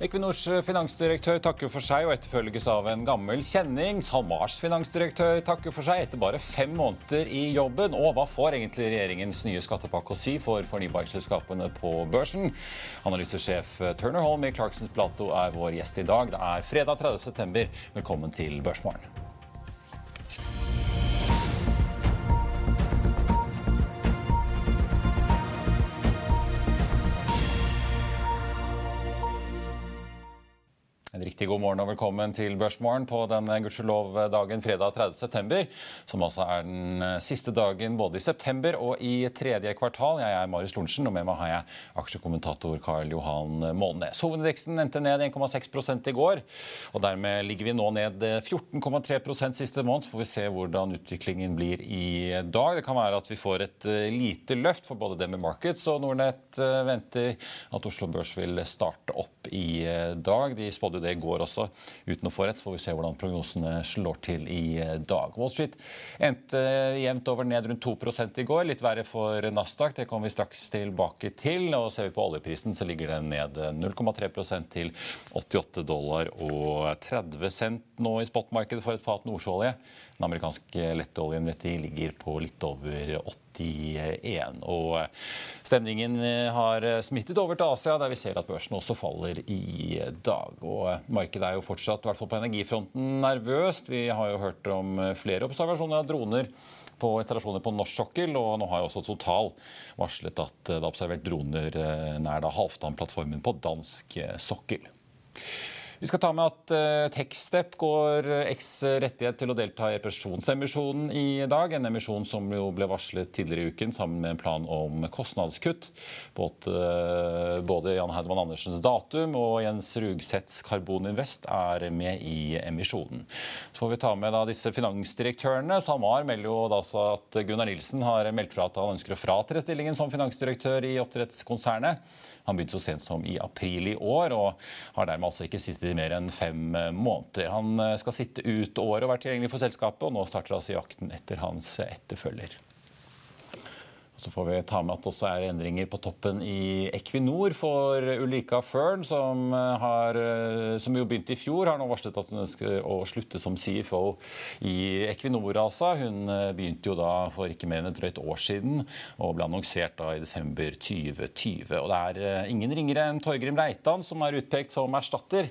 Equinors finansdirektør takker for seg og etterfølges av en gammel kjenning. SalMars finansdirektør takker for seg etter bare fem måneder i jobben. Og hva får egentlig regjeringens nye skattepakke å si for fornybarselskapene på børsen? Analysesjef Turner Holm i Clarksons Plato er vår gjest i dag. Det er fredag 30.9. Velkommen til Børsmorgen. Riktig god morgen og velkommen til Børsmorgen på denne gudskjelov-dagen fredag 30.9., som altså er den eh, siste dagen både i september og i tredje kvartal. Jeg er Marius Lorentzen, og med meg har jeg aksjekommentator Karl Johan Målnes. Hovedindeksen endte ned 1,6% i går, og dermed ligger vi nå ned 14,3 siste måned. Så får vi se hvordan utviklingen blir i dag. Det kan være at vi får et eh, lite løft for både Demi Markets og Nordnett eh, venter at Oslo Børs vil starte opp i dag. De spådde det i går også, uten å få rett. Så får vi se hvordan prognosene slår til i eh, dag. Wall Street endte jevnt over ned rundt 2 i går. Litt verre for Nasdaq, det kommer vi straks tilbake til. Og ser vi på oljeprisen, så ligger den ned 0,3% til 88 dollar og 30 cent nå i spotmarkedet for et fat nordsjøolje. Den amerikanske lettoljen vet de, ligger på litt over 81. Og stemningen har smittet over til Asia, der vi ser at børsen også faller i dag. Og markedet er jo fortsatt, i hvert fall på energifronten, nervøst. Vi har jo hørt om flere observasjoner av droner på installasjoner på norsk sokkel. Og nå har jo også Total varslet at det er observert droner nær Halvdan-plattformen på dansk sokkel. Vi skal ta med at uh, Techstep går X rettighet til å delta i pensjonsemisjonen i dag. En emisjon som jo ble varslet tidligere i uken sammen med en plan om kostnadskutt. Både, både Jan Heidmann Andersens datum og Jens Rugseths Karboninvest er med i emisjonen. Så får vi ta med da disse finansdirektørene. SalMar melder jo da at Gunnar Nilsen har meldt fra at han ønsker å fratre stillingen som finansdirektør i oppdrettskonsernet. Han begynte så sent som i april i år, og har dermed altså ikke sittet i mer enn fem måneder. Han eh, skal sitte ut året og være tilgjengelig for selskapet, og nå starter altså jakten etter hans etterfølger. Så får vi ta med at det også er endringer på toppen i Equinor for Ulrika Fern, som, eh, har, eh, som jo begynte i fjor, har nå varslet at hun ønsker å slutte som CFO i Equinor. ASA. Hun eh, begynte jo da for ikke mer enn et drøyt år siden og ble annonsert da i desember 2020. Og det er ingen ringere enn Torgrim Reitan som er utpekt som erstatter.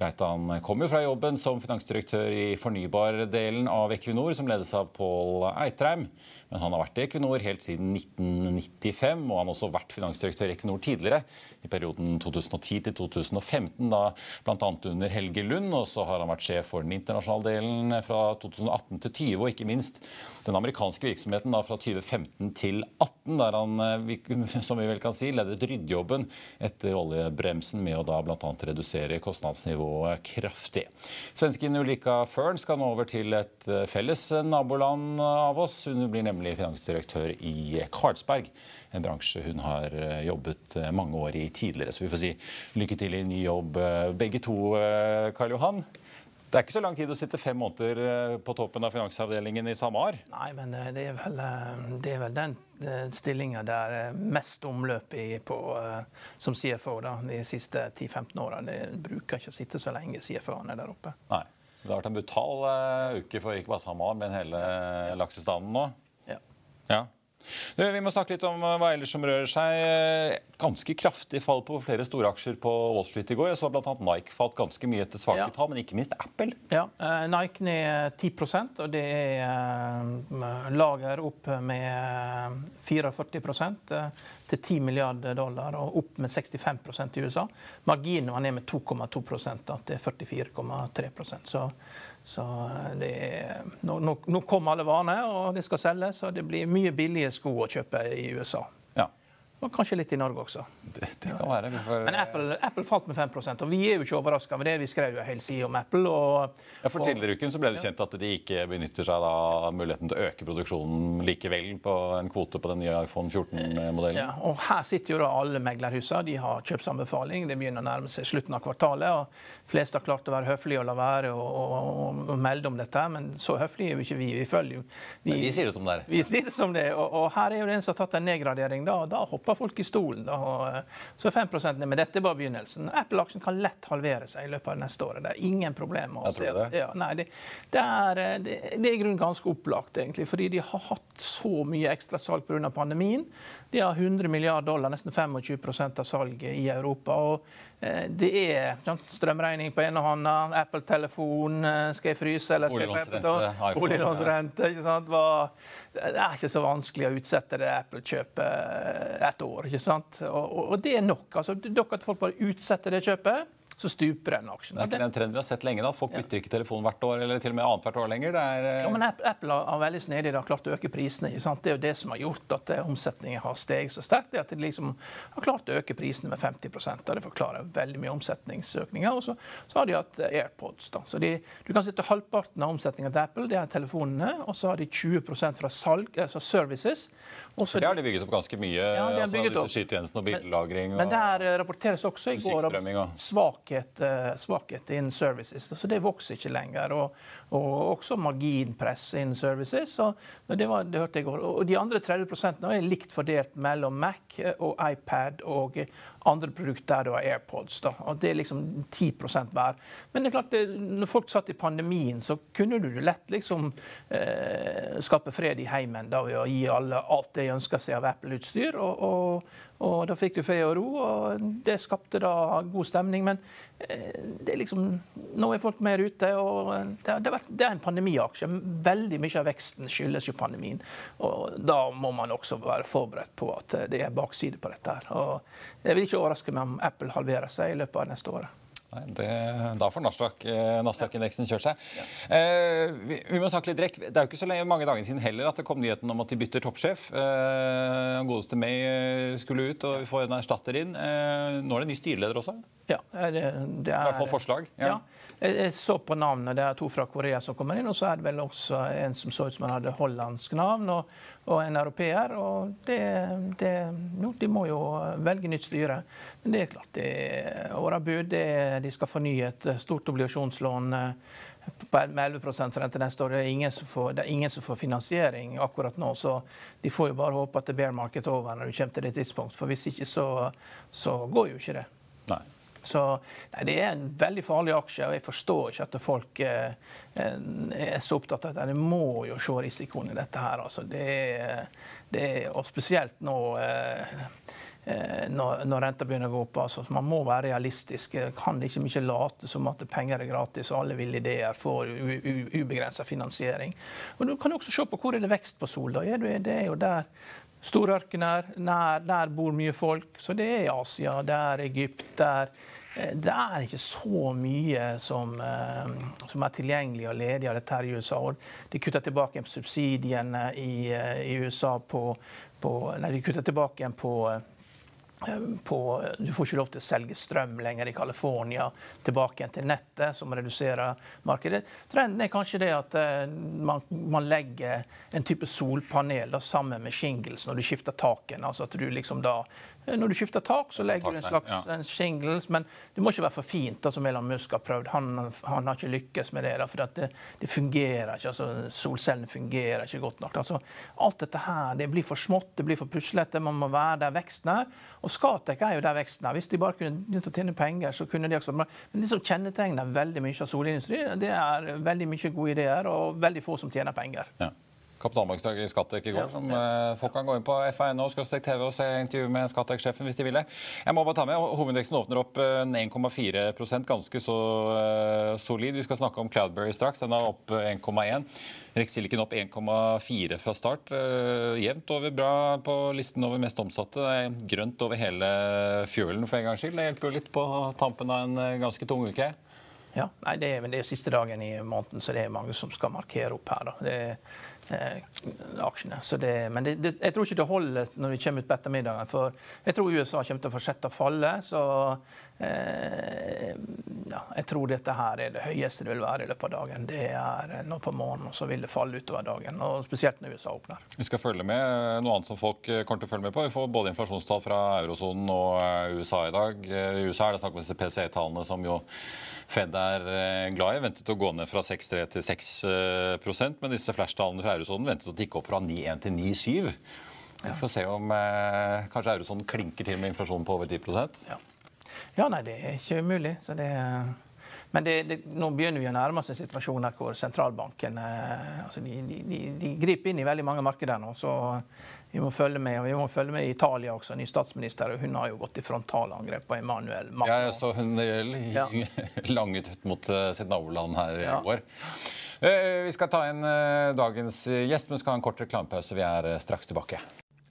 Reitan kom jo fra jobben som finansdirektør i fornybardelen av Equinor, som ledes av Pål Eitreim. Men han har vært i Equinor helt siden 1995, og han har også vært finansdirektør i Equinor tidligere, i perioden 2010 til 2015, da bl.a. under Helge Lund. Og så har han vært sjef for den internasjonale delen fra 2018 til 20, og ikke minst den amerikanske virksomheten da fra 2015 til 2018, der han, eh, som vi vel kan si, ledet ryddejobben etter oljebremsen med å da bl.a. redusere kostnadsnivået kraftig. Svensken Ulrika Fern skal nå over til et eh, felles naboland av oss. Hun blir nemlig nemlig finansdirektør i Carlsberg. En bransje hun har eh, jobbet eh, mange år i tidligere. Så vi får si lykke til i ny jobb eh, begge to, Karl Johan. Det er ikke så lang tid å sitte fem måneder på toppen av finansavdelingen i SalMar? Nei, men det er vel, det er vel den stillinga det er mest omløp i på, som CFO da, de siste 10-15 åra. Det bruker ikke å sitte så lenge CFO-ene der oppe. Nei. Det har vært en brutal uke for ikke bare SalMar, men hele laksestanden nå. Ja. Vi må snakke litt om eh, hva ellers som rører seg. Ganske kraftig fall på flere store aksjer på Wall Street i går. Jeg så bl.a. Nike falt ganske mye etter svake ja. tall, men ikke minst Apple. Ja, eh, Nike ned 10% og det er eh, lager opp med 44 til 10 milliarder dollar, og opp med 65% i USA. Marginene er ned med 2,2% til 44,3% Så Så det, nå, nå, nå kom alle varene, og det skal selges. Og det blir mye billige sko å kjøpe i USA. Og kanskje litt i Norge også. Det, det kan være. Får... Men Apple, Apple, falt med 5% og vi er jo ikke overraska over det. Vi skrev jo en hel side om Apple. Og, ja, for Tidligere uken så ble det kjent at de ikke benytter seg av muligheten til å øke produksjonen likevel på en kvote på den nye iPhone 14-modellen. Ja, og Her sitter jo da alle meglerhusene. De har kjøpsanbefaling. Det begynner å nærme seg slutten av kvartalet. og flest har klart å være høflige og la være å melde om dette. Men så høflige er jo ikke vi. Vi følger jo vi, vi, sier det som det er. Vi sier det som det og, og her er jo det en som har tatt en nedgradering. Da, da hopper hopper folk i stolen. Da, og, eh, så 5 ned. Men dette er bare begynnelsen. Apple-aksjen kan lett halvere seg i løpet av neste året. Det er ingen problem. Å se. Det. Ja, nei, det, det, er, eh, det, det er i grunnen ganske opplagt, egentlig. Fordi de har hatt så mye ekstrasalg pga. pandemien. De har 100 milliarder dollar, nesten 25% av salget i Europa. og det er strømregning på ene hånda, Apple-telefon, eh, skal jeg fryse eller skal jeg feppe? Boliglånsrente. ikke sant? Det er ikke så vanskelig å utsette det Apple-kjøpet eh, et år. ikke sant? Og, og det er nok. altså, Dere at folk bare utsetter det kjøpet så stuper den aksjen. Det er ikke den trenden vi har sett lenge. da, Folk bytter ikke telefon hvert år eller til og med annethvert år lenger. Er, ja, men Apple har veldig snedig har klart å øke prisene. sant? Det er jo det som har gjort at eh, omsetningen har steget så sterkt. det er at De liksom har klart å øke prisene med 50 og Det forklarer veldig mye omsetningsøkninger. Og så, så, har de hatt eh, AirPods. da. Så de, Du kan sitte halvparten av omsetningen til Apple, det er telefonene. Og så har de 20% fra salg, altså services. Også, det har de bygget opp ganske mye. Ja, de har altså, bygget opp. Skytjenestene og bildelagring. Men, men der eh, rapporteres også i går om svakhet, eh, svakhet innen services. Så det vokser ikke lenger. Og, og også marginpress innen services. Så det, var, det hørte jeg. Og de andre 30% er likt fordelt mellom Mac og iPad og andre produkter der det AirPods. Da. Og det er liksom 10 hver. Men det er klart, det, når folk satt i pandemien, så kunne du lett liksom eh, skape fred i heimen da, ved å gi alle alt de ønska seg av Apple-utstyr. Og, og, og, da fikk du fred og ro, og det skapte da god stemning. Men det er liksom, nå er folk mer ute, og det, det, det er en pandemiaksje. Veldig mye av veksten skyldes jo pandemien. Og da må man også være forberedt på at det er bakside på dette. her. Og jeg vil ikke overraske meg om Apple halverer seg i løpet av neste året. Nei, det, da får Nasdaq-indeksen kjørt seg. Eh, vi, vi, må snakke litt rekk. Det er jo ikke så lenge, mange dager siden heller at det kom nyheten om at de bytter toppsjef. Eh, godeste May eh, skulle ut, og vi får en erstatter inn. Eh, nå er det ny styreleder også? Ja. Det, det er, I hvert fall forslag? Ja. ja. Jeg så på navnet. Det er to fra Korea som kommer inn. Og så er det vel også en som så ut som han hadde hollandsk navn, og, og en europeer. Og det, det, jo, de må jo velge nytt styre. Men det er klart, det er årabud. De skal fornye et stort obligasjonslån eh, med 11 rente neste år. Det er, får, det er, ingen som får, finansiering akkurat nå. Så de får jo bare håpe at det bear market over når du kommer til det tidspunkt. For hvis ikke, så, så går jo ikke det. Nei. Så nei, Det er en veldig farlig aksje, og jeg forstår ikke at folk eh, er så opptatt av det. De må jo se risikoen i dette her. Altså. Det, det, og spesielt nå eh, eh, når, når renta begynner å gå opp. Altså, man må være realistisk. Kan ikke mye late som at penger er gratis og alle ville ideer får ubegrensa finansiering. Og Du kan også se på hvor er det vekst på Sol. Da. Det er jo der Storørkener, nær, der bor mye folk. Så det er Asia, det er Egypt. Der, eh, det er ikke så mye som, eh, som, er tilgjengelig og ledig av dette her i USA. De kutter tilbake subsidiene i, eh, i USA på, på Nei, de kutter tilbake på på, du får ikke lov til å selge strøm lenger i California tilbake igjen til nettet, som reduserer markedet. Trenden er kanskje det at uh, man, man, legger en type solpanel da, sammen med shingles når du skifter taken. Altså at du liksom da Eh, når du skifter tak, så legger du en slags ja. shingles, men det må ikke være for fint. som altså, Elon Musk har prøvd. Han, han, har ikke lykkes med det. Da, for det, det, fungerer ikke. altså Solcellene fungerer ikke godt nok. Altså, alt dette her det blir for smått, det blir for puslete. Man må være der veksten er. Og Skatec er jo der veksten er. Hvis de bare kunne begynt å tjene penger, så kunne de også Men det som kjennetegner veldig mye av solindustrien, det er veldig mye gode ideer og veldig få som tjener penger. Ja kapitalmarkedsdag i Skattek i går, som ja. folk kan gå inn på FA.no TV og se intervju med Skattek-sjefen hvis de vil det. Jeg må bare ta med, Hovedindeksen åpner opp 1,4 eh, ganske så uh, solid. Vi skal snakke om Cloudberry straks. Den er opp 1,1. Rex opp 1,4 fra start. Uh, jevnt over bra på listen over mest omsatte. Det er grønt over hele fuelen for en gangs skyld. Det hjelper jo litt på tampen av en ganske tung uke. Ja, nei, det, er, det er siste dagen i måneden, så det er mange som skal markere opp her. Da. Det er eh, aksjene. Det, men det, det, jeg tror ikke det holder når vi kommer utpå ettermiddagen. For jeg tror USA kommer til å fortsette å falle. Så eh, ja, jeg tror dette her er det høyeste det vil være i løpet av dagen. Det er nå på morgenen, og så vil det falle utover dagen. og Spesielt når USA åpner. Vi skal følge med noe annet som folk kommer til å følge med på. Vi får både inflasjonstall fra eurosonen og eh, USA i dag. I USA er det snakk om disse PCE-tallene som jo Fed er eh, glad i. Ventet å gå ned fra 6,3 til 6% men disse flash-tallene fra eurosonen ventet å tikke opp fra 9,1 til 9,7. Vi får se om eh, kanskje eurosonen klinker til med inflasjonen på over 10 ja. Ja, nei, det er ikke umulig. Så det men det, det, nå begynner vi å nærme oss en situasjon hvor sentralbanken eh, altså de, de, de, griper inn i veldig mange markeder nå. Så vi må følge med. Og vi må følge med i Italia også. Ny statsminister. Hun har jo gått i frontalangrep på Emanuel Macron. Ja, jeg så hun ja. langet ut mot uh, sitt naboland her i ja. går. Uh, vi skal ta inn dagens gjest, men skal ha en kort reklamepause. Vi er straks tilbake.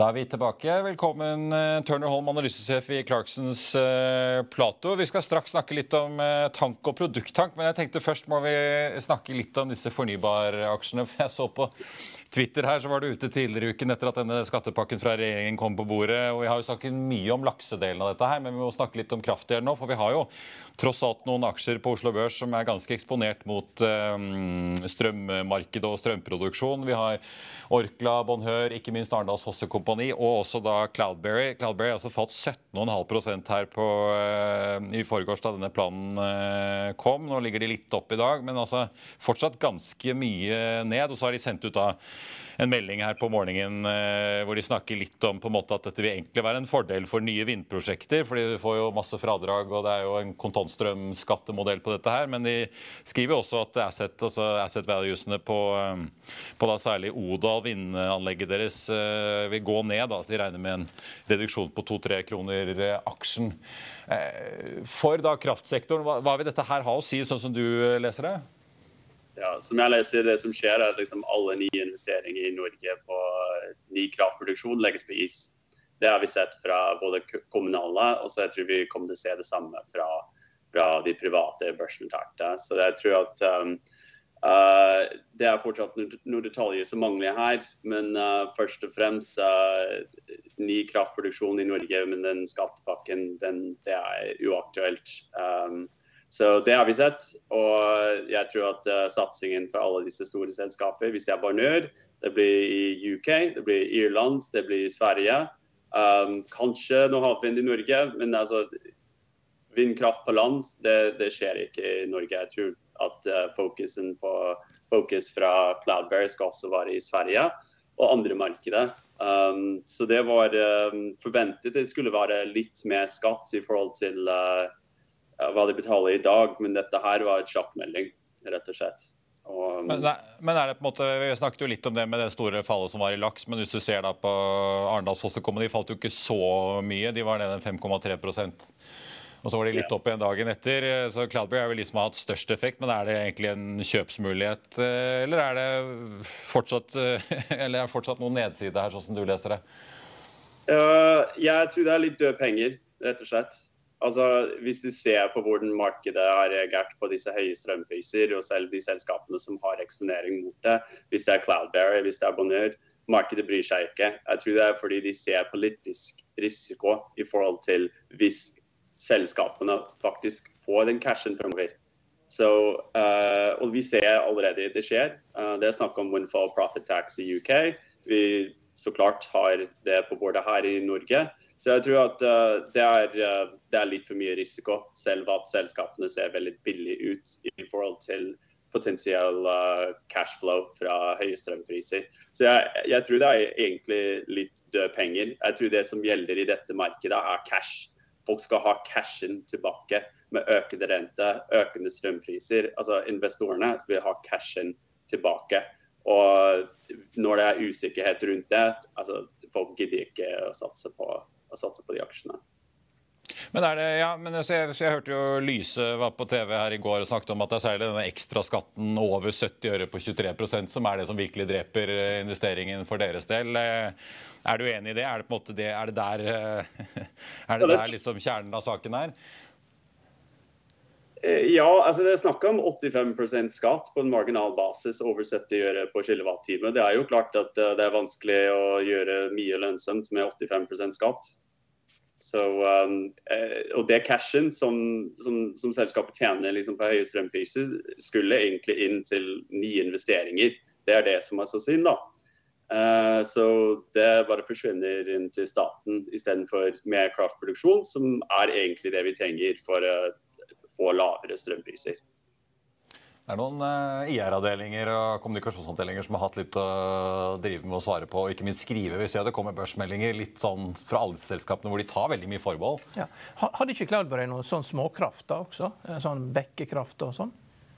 Da er vi tilbake. Velkommen, eh, Turner Holm, analysesjef i Clarksons uh, Plato. Vi skal straks snakke litt om uh, tank og produkttank, men jeg tenkte først må vi snakke litt om disse fornybaraksjene. For jeg så på Twitter her så var du ute tidligere i uken etter at denne skattepakken fra regjeringen kom på bordet. og Vi har jo snakket mye om laksedelen av dette her, men vi må snakke litt om kraftdelen nå. For vi har jo tross alt noen aksjer på Oslo Børs som er ganske eksponert mot strømmarkedet og strømproduksjon. Vi har Orkla, Bonheur, ikke minst Arendals Fosse Kompani og også da Cloudberry. Cloudberry har altså falt 17,5% her på, uh, i forgårs da denne planen uh, kom. Nå ligger de litt opp i dag, men altså fortsatt ganske mye ned. Og så har de sendt ut da en melding her på morgenen eh, hvor de snakker litt om på en måte at dette vil egentlig være en fordel for nye vindprosjekter, fordi du får jo masse fradrag, og det er jo en kontantstrømskattemodell på dette her. Men de skriver også at asset, altså asset valuesene på, eh, på da særlig Odal, vindanlegget deres, eh, vil gå ned. Da, de regner med en reduksjon på 2-3 kroner aksjen. For da kraftsektoren, hva, hva vil dette her ha å si, sånn som du leser det? ja, som jeg leser, det som skjer, er at liksom alle nye investeringer i Norge på eh, ny kraftproduksjon legges på is. Det har vi sett fra både kommunale, og så jeg tror vi kommer til å se det samme fra, fra de private børsnoterte. Så jeg tror at um, uh, det er fortsatt noen detaljer som mangler her. Men uh, først og fremst uh, ny kraftproduksjon i Norge med den skattepakken, den, det er uaktuelt. Um, så det har vi sett. Og jeg tror at satsingen for alle disse store selskaper, hvis jeg er Barnør, det blir i UK, det blir i Irland, det blir i Sverige. Um, kanskje noe havvind i Norge, men altså vindkraft på land, det, det, skjer ikke i Norge. Jeg tror at uh, fokusen på fokus fra Cloudberry skal også være i Sverige og andre markeder. Um, så det var um, forventet det skulle være litt mer skatt i forhold til uh, hva de betaler i dag, men dette her var et sjakkmelding, rett og slett. Og, men, men, er det på en måte, Vi snakket jo litt om det med det store fallet som var i laks, men hvis du ser da på Arendalsfosset de falt jo ikke så mye. De var nede 5,3 og så var de litt opp igjen dagen etter. Så Cloudberry er vel de som har hatt størst effekt, men er det egentlig en kjøpsmulighet? Eh, eller er det fortsatt, eller er det fortsatt noen nedside her, sånn som du leser det? Uh, jeg tror det er litt døde penger, rett og slett. Altså, hvis du ser på hvordan markedet har reagert på disse høye strømpriser, og selv de selskapene som har eksponering mot det, hvis det er Cloudberry, hvis det er Bonheur, markedet bryr seg ikke. Jeg tror det er fordi de ser politisk risiko i forhold til hvis selskapene faktisk får den cashen fremover. Så, uh, og vi ser allerede det skjer. Uh, det er snakk om windfall profit tax i UK. Vi så klart har det på bordet her i Norge. Så jeg tror at uh, det, er, det, er, litt for mye risiko, selv at selskapene ser veldig billige ut i forhold til potensiell cashflow fra høye strømpriser. Så jeg, jeg, tror det er egentlig litt døde penger. Jeg tror det som gjelder i dette markedet, er cash. Folk skal ha cashen tilbake med økende rente, økende strømpriser. Altså Investorene vil ha cashen tilbake. Og når det er usikkerhet rundt det, altså folk gidder ikke å satse på, å satse på de aksjene. Men, er det, ja, men så jeg, jeg, hørte jo Lyse var på TV her i går og snakket om at det er særlig denne ekstraskatten over 70 øre på 23% som er det som virkelig dreper eh, investeringen for deres del. Eh, er du enig i det? Er det på en måte det, er det der, eh, er det der liksom kjernen av saken er? Ja, altså det er snakk om 85% skatt på en marginal basis over 70 øre på kilowattime. Det er jo klart at det er vanskelig å gjøre mye lønnsomt med 85% skatt. Så, um, eh, og det cashen som, som, som selskapet tjener liksom på høye strømpriser, skulle egentlig inn til nye investeringer. Det er det som er så synd, da. Uh, så det bare forsvinner inn til staten istedenfor mer kraftproduksjon, som er egentlig det vi trenger for å få lavere strømpriser. Det er noen eh, IR-avdelinger og kommunikasjonsavdelinger som har hatt litt å drive med å svare på, og ikke minst skrive. Vi ser det kommer børsmeldinger litt sånn fra alle selskapene hvor de tar veldig mye forbehold. Ja. Hadde ikke Cloudberry noen sånn småkraft da også? Eh, sånn bekkekraft og sånn?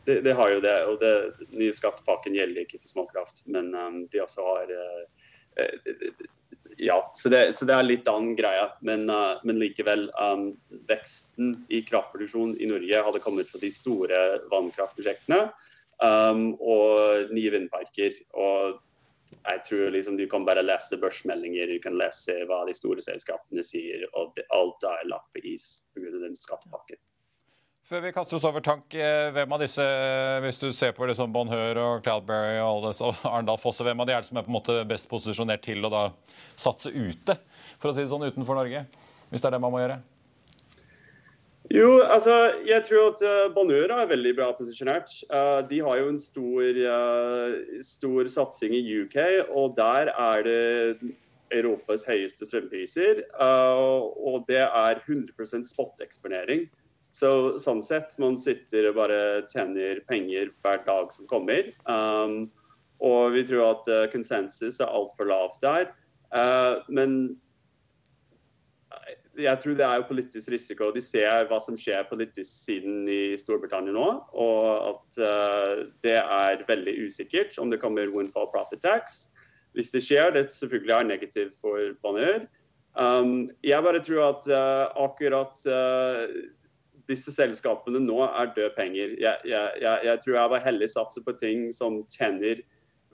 Det, det, har jo det. og det, nye skattepakken gjelder ikke for småkraft. Men um, de også har uh, uh, ja, så det, så det, er litt annen greie. Men, uh, men likevel, um, veksten i kraftproduksjon i Norge hadde kommet fra de store vannkraftprosjektene um, og nye vindparker. Og jeg tror liksom du kan bare lese børsmeldinger, du kan lese hva de store selskapene sier, og alt er lagt på is pga. den skattepakken. Før vi kaster oss over tank, eh, hvem av disse, hvis du ser på liksom Bonheur og Cloudberry og, og Arendal Fosse, hvem av de er det som er på en måte best posisjonert til å da satse ute, for å si det sånn, utenfor Norge? Hvis det er det man må gjøre? Jo, altså, jeg tror at uh, Bonheur er veldig bra posisjonert. De har jo en stor, stor satsing i UK, og der er det Europas høyeste strømpriser. og det er 100 spot-eksponering. Så sånn sett, man sitter og bare tjener penger hver dag som kommer. Um, og vi tror at uh, konsensus er altfor lavt der. Uh, men jeg tror det er jo politisk risiko. De ser hva som skjer på politisk siden i Storbritannia nå. Og at uh, det er veldig usikkert om det kommer windfall profit tax. Hvis det skjer, det selvfølgelig er negativt for Bonheur. Um, jeg bare tror at uh, akkurat uh, disse selskapene nå er døde penger. Jeg, jeg, jeg, jeg, tror jeg var heldig satser på ting som tjener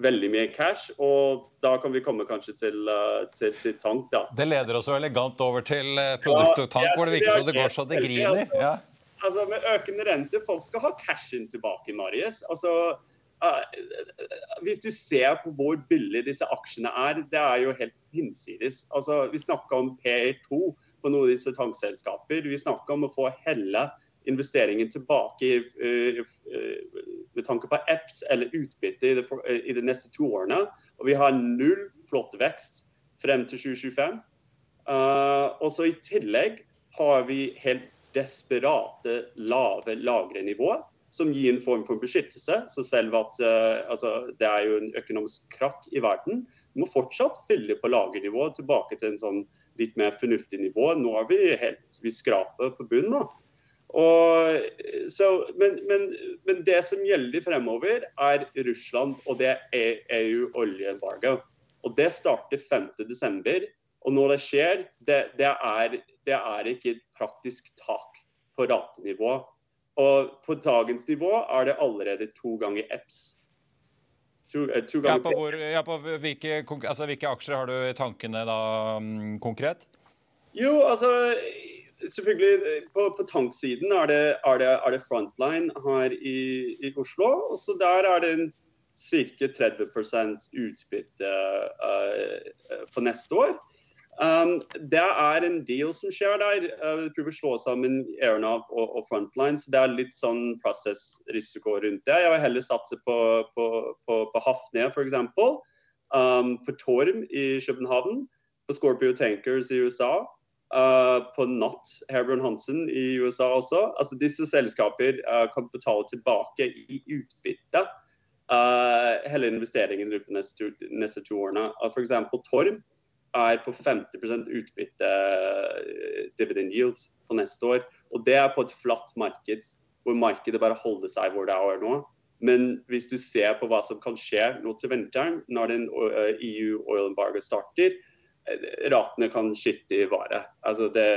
veldig mye cash, og da kan vi komme kanskje til, uh, til, til tank. da. Det leder oss jo elegant over til uh, produkt og tank, ja, hvor det virker som det går så det griner. Altså, ja. altså Med økende rente, folk skal ha cashen tilbake, Marius. Altså, uh, hvis du ser på hvor billig disse aksjene er, det er jo helt hinsides. Altså, vi snakka om PE2 på noen av disse tankselskaper. Vi snakker om å få hele investeringen tilbake i, uh, med tanke på apps eller utbytte i, uh, i, de neste to årene. Og vi har null flott vekst frem til 2025. og så I tillegg har vi helt desperate lave lagrenivåer som gir en form for beskyttelse. Så selv at altså, det er jo en økonomisk krakk i verden, vi må fortsatt fylle på lagernivået tilbake til en sånn litt mer fornuftig nivå. Nå er vi helt vi skraper på bunnen. Men, men, men, det som gjelder fremover, er Russland, og det er EU-oljeembargo. Og Det starter 5.12. Og når det skjer, det, det, er, det er ikke et praktisk tak på ratenivå. Og på dagens nivå er det allerede to ganger EPS. To, uh, to ja, på, hvor, ja, på hvilke, altså, hvilke, aksjer har du i tankene da, um, konkret? Jo, altså Selvfølgelig, på, på tanksiden er det, er, det, er det, Frontline her i, i Oslo. og så Der er det ca. 30 utbytte uh, på neste år. Um, det er en deal som skjer der. Uh, vi prøver å slå sammen Aeronav og, og Frontline. så Det er litt sånn prosessrisiko rundt det. Jeg vil heller satse på, på, på, på Hafnia f.eks. Um, på Torm i København. På Scorpio Tankers i USA. Uh, på Natt Herbjørn Hansen i USA også. Altså Disse selskaper uh, kan betale tilbake i utbytte uh, hele investeringen de neste, neste to årene. Uh, F.eks. Torm er på 50 utbytte dividend yield på neste år. Og det er på et flatt marked, hvor markedet bare holder seg hvor det er nå. Men hvis du ser på hva som kan skje nå til vinteren, når den EU oil embargo starter, ratene kan skyte i været. Altså det,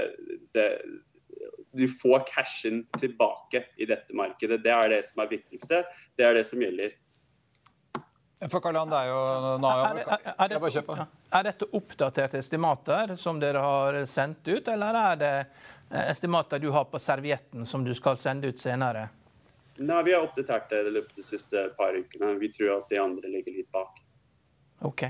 det, du får cashen tilbake i dette markedet. Det er det som er viktigste. Det er det som gjelder. For Karl-Han, det er jo er, er, dette, er dette oppdaterte estimater som dere har sendt ut, eller er det estimater du har på servietten som du skal sende ut senere? Nei, Vi har oppdatert det i løpet de siste par ukene. Vi tror at de andre ligger litt bak. Ok.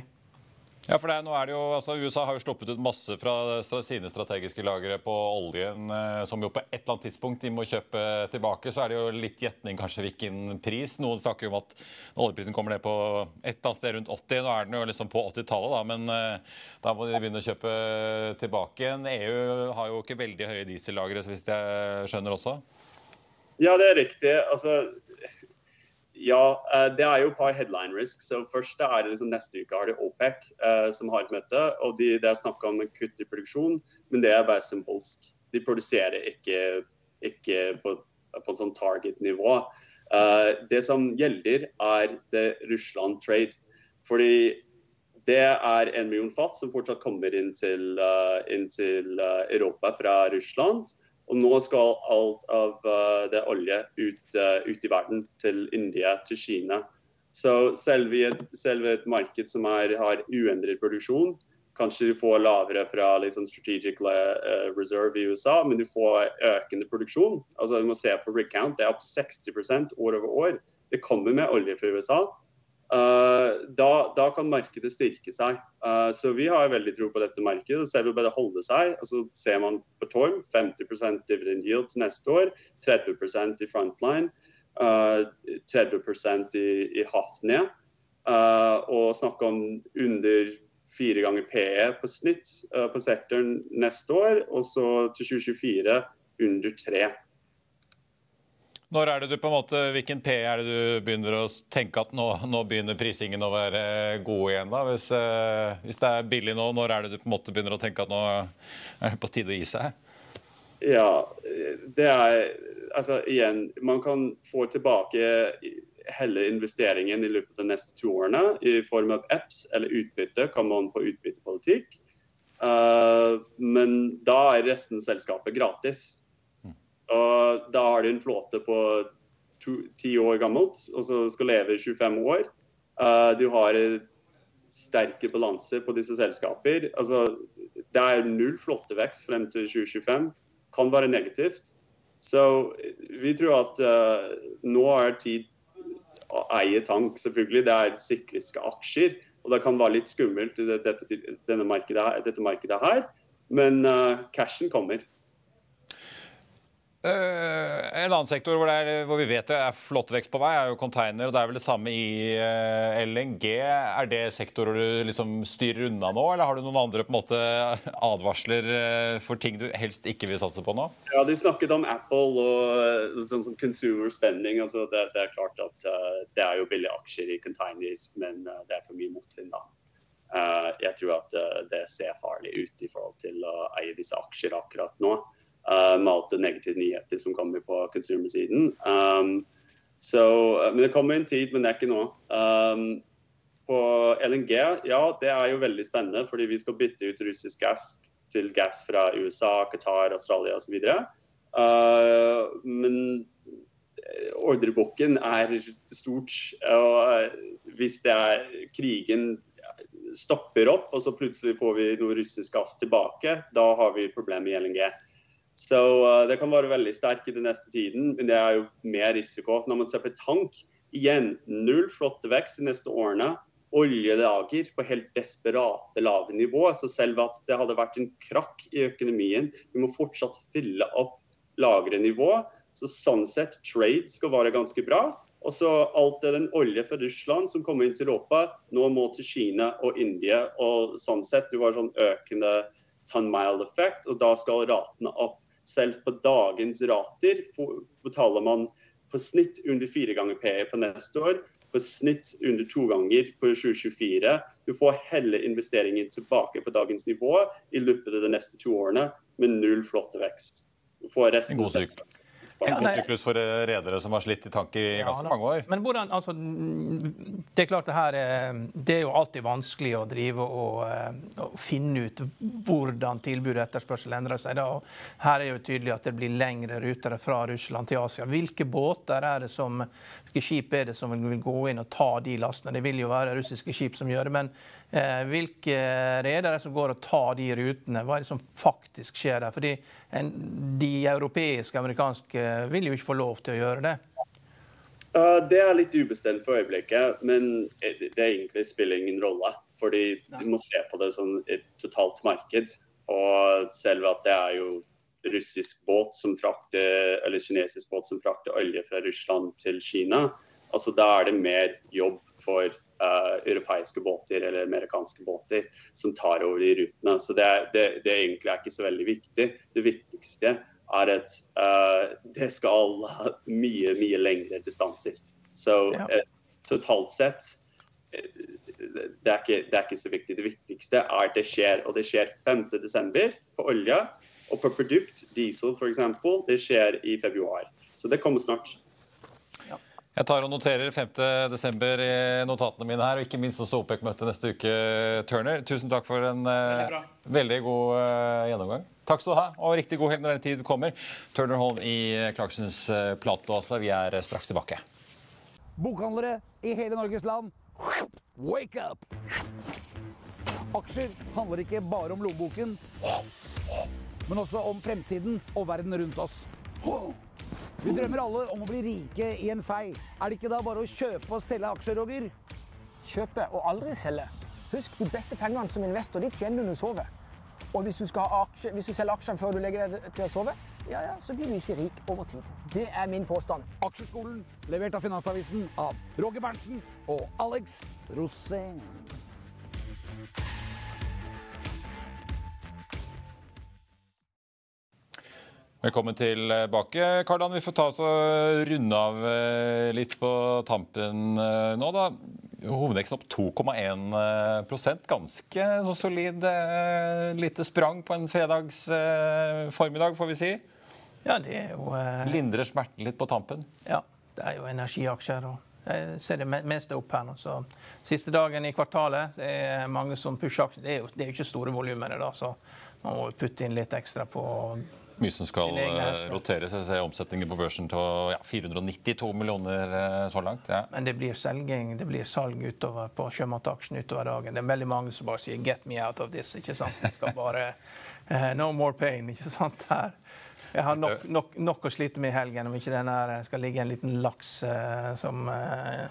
Ja, for er, nå er det jo, altså USA har jo sluppet ut masse fra sine strategiske lagre på oljen, eh, som jo på et eller annet tidspunkt de må kjøpe tilbake. Så er det jo litt gjetning kanskje hvilken pris. Noen snakker jo om at oljeprisen kommer ned på et eller annet sted rundt 80. Nå er den jo liksom på 80-tallet, da, men uh, da må de begynne å kjøpe tilbake igjen. EU har jo ikke veldig høye diesellagre, hvis jeg skjønner også? Ja, det er riktig. Altså, ja, eh, det er jo et par headline risks. Så først er det liksom Neste uke har de OPEC eh, som har et møte. og de, Det er snakk om kutt i produksjon, men det er bare symbolsk. De produserer ikke, ikke på, på et sånn target-nivå. Eh, det som gjelder, er det Russland-trade. Fordi det er en million fat som fortsatt kommer inn til, uh, inn til Europa fra Russland. Og nå skal alt av uh, det olje ut, uh, ut, i verden, til India, til Kina. Så selv i et, selv et marked som er, har uendret produksjon, kanskje du får lavere fra liksom, strategic uh, reserve i USA, men du får økende produksjon. Altså Du må se på rig count, det er opp 60% år over år. Det kommer med olje fra USA. Uh, da, da, kan markedet styrke seg. Uh, så vi har veldig tro på dette markedet. Selv om det holder seg, altså ser man på Torm 50% dividend yield neste år, 30% i frontline, uh, 30 i, i Hafnia. Og snakke om under fire ganger PE på snitt på sektoren neste år, og så til 2024 under tre. Når er det du på en måte, Hvilken P er det du begynner å tenke at nå, nå begynner prisingen å være god igjen? da? Hvis, eh, hvis, det er billig nå, når er det du på en måte begynner å tenke at nå er det på tide å gi seg? Ja, det er Altså igjen, man kan få tilbake hele investeringen i løpet av de neste to årene i form av apps eller utbytte. Kan man få utbyttepolitikk? Uh, men da er resten av selskapet gratis. Og da har du en flåte på ti år gammelt, og så skal leve i 25 år. Uh, du har sterke balanser på disse selskaper. Altså, det er null flåttevekst frem til 2025. Kan være negativt. Så vi tror at uh, nå er tid å eie tank, selvfølgelig. Det er sikriske aksjer. Og det kan være litt skummelt i dette, markedet, dette markedet her. Men uh, cashen kommer. Uh, en annen sektor hvor, er, hvor, vi vet det er flott vekst på vei, er jo container. og Det er vel det samme i uh, eh, LNG. Er det sektorer du liksom styrer unna nå, eller har du noen andre måte advarsler uh, for ting du helst ikke vil satse på nå? Ja, De snakket om Apple og sånn som consumer spending. altså det, det, er klart at det er jo billige aksjer i container, men det er for mye motvind. da. jeg tror at det ser farlig ut i forhold til å eie disse aksjer akkurat nå med alt det negative nyheter som kommer på consumer-siden. Um, uh, men Det kommer en tid, men det er ikke nå. Um, på LNG, ja, det er jo veldig spennende, fordi vi skal bytte ut russisk gass til gass fra USA, Qatar, Australia osv. Uh, men ordreboken er stort. og Hvis det er krigen stopper opp, og så plutselig får vi noe russisk gass tilbake, da har vi problemer i LNG. Så uh, det kan være veldig sterk i den neste tiden, men det er jo mer risiko. Når man ser på tank, igjen null flotte vekst de neste årene. Oljelager på helt desperate lave nivå. Så selv at det hadde vært en krakk i økonomien, vi må fortsatt fylle opp lagrenivå. Så sånn sett, trade skal være ganske bra. Og så alt det den olje fra Russland som kommer inn til Europa, nå må til Kina og India. Og sånn sett, du har sånn økende ton mile effect, og da skal ratene opp. Selv på dagens rater betaler man på snitt under fire ganger PE på neste år. på snitt under to ganger på 2024. Du får hele investeringen tilbake på dagens nivå i løpet av de neste to årene, med null flotte vekst. Du får resten en god syklus. Ja, god syklus for redere som har slitt i tank i ganske mange år. Men hvordan, altså, Det er klart det her det er jo alltid vanskelig å drive og, og eh, finne ut hvordan tilbud og etterspørsel endrer seg. Da. Her er jo tydelig at det blir lengre ruter fra Russland til Asia. Hvilke båter er det som hvilke skip er det som vil gå inn og ta de lastene? Det vil jo være russiske skip som gjør det. Men eh, hvilke redere som går og tar de rutene? Hva er det som faktisk skjer der? Fordi en, de europeiske og amerikanske vil jo ikke få lov til å gjøre det. Uh, det er litt ubestemt for øyeblikket, men det egentlig spiller ingen rolle. Fordi du må se på det som et totalt marked. Og selv at det er jo russisk båt som frakter, eller kinesisk båt som frakter olje fra Russland til Kina, altså da er det mer jobb for uh, europeiske båter eller amerikanske båter som tar over de rutene. Så det, det, det egentlig er ikke så veldig viktig. Det viktigste er at uh, det skal ha mye, mye lengre distanser. Så ja. uh, totalt sett det er, ikke, det er, ikke, så viktig. Det viktigste er at det skjer, og det skjer 5.12. på olje. Og for produkt, diesel f.eks., det skjer i februar. Så det kommer snart. Jeg tar og noterer 5.12. i notatene mine her, og ikke minst også OPEC-møtet neste uke, Turner. Tusen takk for en veldig, veldig god uh, gjennomgang. Takk skal du ha, og riktig god helg når den tid kommer. Turner Holm i Clarksons uh, Plate Vi er straks tilbake. Bokhandlere i hele Norges land, wake up! Aksjer handler ikke bare om lommeboken men også om fremtiden og verden rundt oss. Vi drømmer alle om å bli rike i en fei. Er det ikke da bare å kjøpe og selge aksjer, Roger? Kjøpe og aldri selge. Husk, de beste pengene som investor de tjener du når du sover. Og hvis du, aksje, hvis du selger aksjene før du legger deg til å sove, ja, ja, så blir du ikke rik over tid. Det er min påstand. Aksjeskolen, levert av Finansavisen av Roger Berntsen og Alex Rosén. Velkommen tilbake. Kardan, vi får ta oss og runde av eh, litt på tampen eh, nå, da. Hovedveksten opp 2,1 Ganske så solid eh, lite sprang på en fredags formiddag, får vi si. Ja, det er jo eh... Lindrer smerten litt på tampen? Ja, det er jo energiaksjer. og jeg ser det meste opp her nå. Så siste dagen i kvartalet det er mange som pusher aksjer. Det er jo, det er jo ikke store volumer, da, så man må putte inn litt ekstra på mye som skal eh, roteres. Jeg ser omsetningen på børsen til ja, 492 millioner eh, så langt. Ja. Men det blir selging, det blir salg utover på sjømataksjen utover dagen. Det er veldig mange som bare sier 'get me out of this'. ikke sant? Det skal bare uh, No more pain. ikke sant? Her. Jeg har nok, nok, nok, å slite med i helgen om ikke den her skal ligge en liten laks uh, som uh,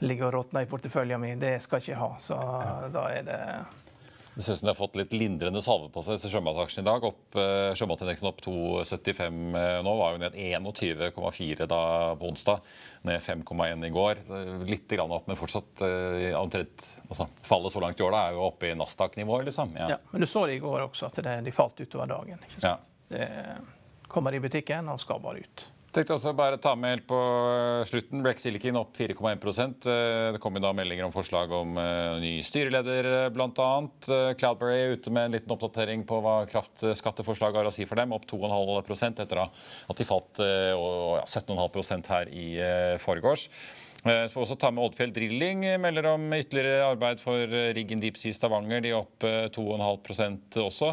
ligger og råtner i porteføljen min. Det skal jeg ikke ha. Så da er det det ser ut som de har fått litt lindrende salve på seg til sjømataksjene i dag. Opp, uh, sjømatindeksen opp 2,75 uh, nå. Var jo ned 21,4 da på onsdag. Ned 5,1 i går. Litt grann opp, men fortsatt uh, omtrent altså, Fallet så langt i år da, er jo oppe i Nasdaq-nivå, liksom. Ja. ja. Men du så det i går også, at det, de falt utover dagen. Ikke sant? Ja. Det kommer i butikken og skal bare ut. Tenkte også bare ta med helt på eh, slutten. Rex Silicon opp 4,1 eh, Det kom da meldinger om forslag om uh, ny styreleder, bl.a. Cloudberry er ute med en liten oppdatering på hva kraftskatteforslaget har å si for dem. Opp 2,5% etter at de falt uh, ja, 17,5 her i forgårs. Eh, så får også ta med Oddfjell Drilling melder om ytterligere arbeid for eh, Riggen Deep Sea Stavanger. De er opp 2,5 også.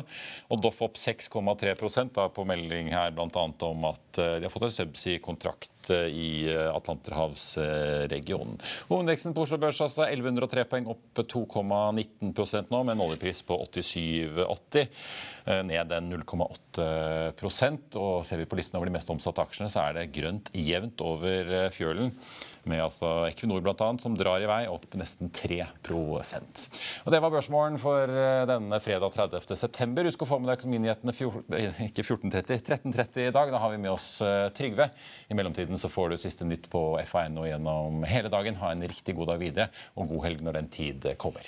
Og Doff opp 6,3% på melding her bl.a. om at de har fått en subsea-kontrakt i Atlanterhavsregionen. Hovedindeksen på Oslo Børs altså 1103 poeng, opp 2,19% nå, med en oljepris på 87,80. Ned en 0,8% Og ser vi på listen over de mest omsatte aksjene, så er det grønt jevnt over fjølen med altså Equinor bl.a., som drar i vei opp nesten 3% Og Det var børsmålen for eh, denne fredag 30. september. Husk å få med deg økonominyhetene eh, ikke 14.30, 13.30 i dag. Da har vi med oss eh, Trygve. I mellomtiden så får du siste nytt på FA.no gjennom hele dagen. Ha en riktig god dag videre, og god helg når den tid kommer.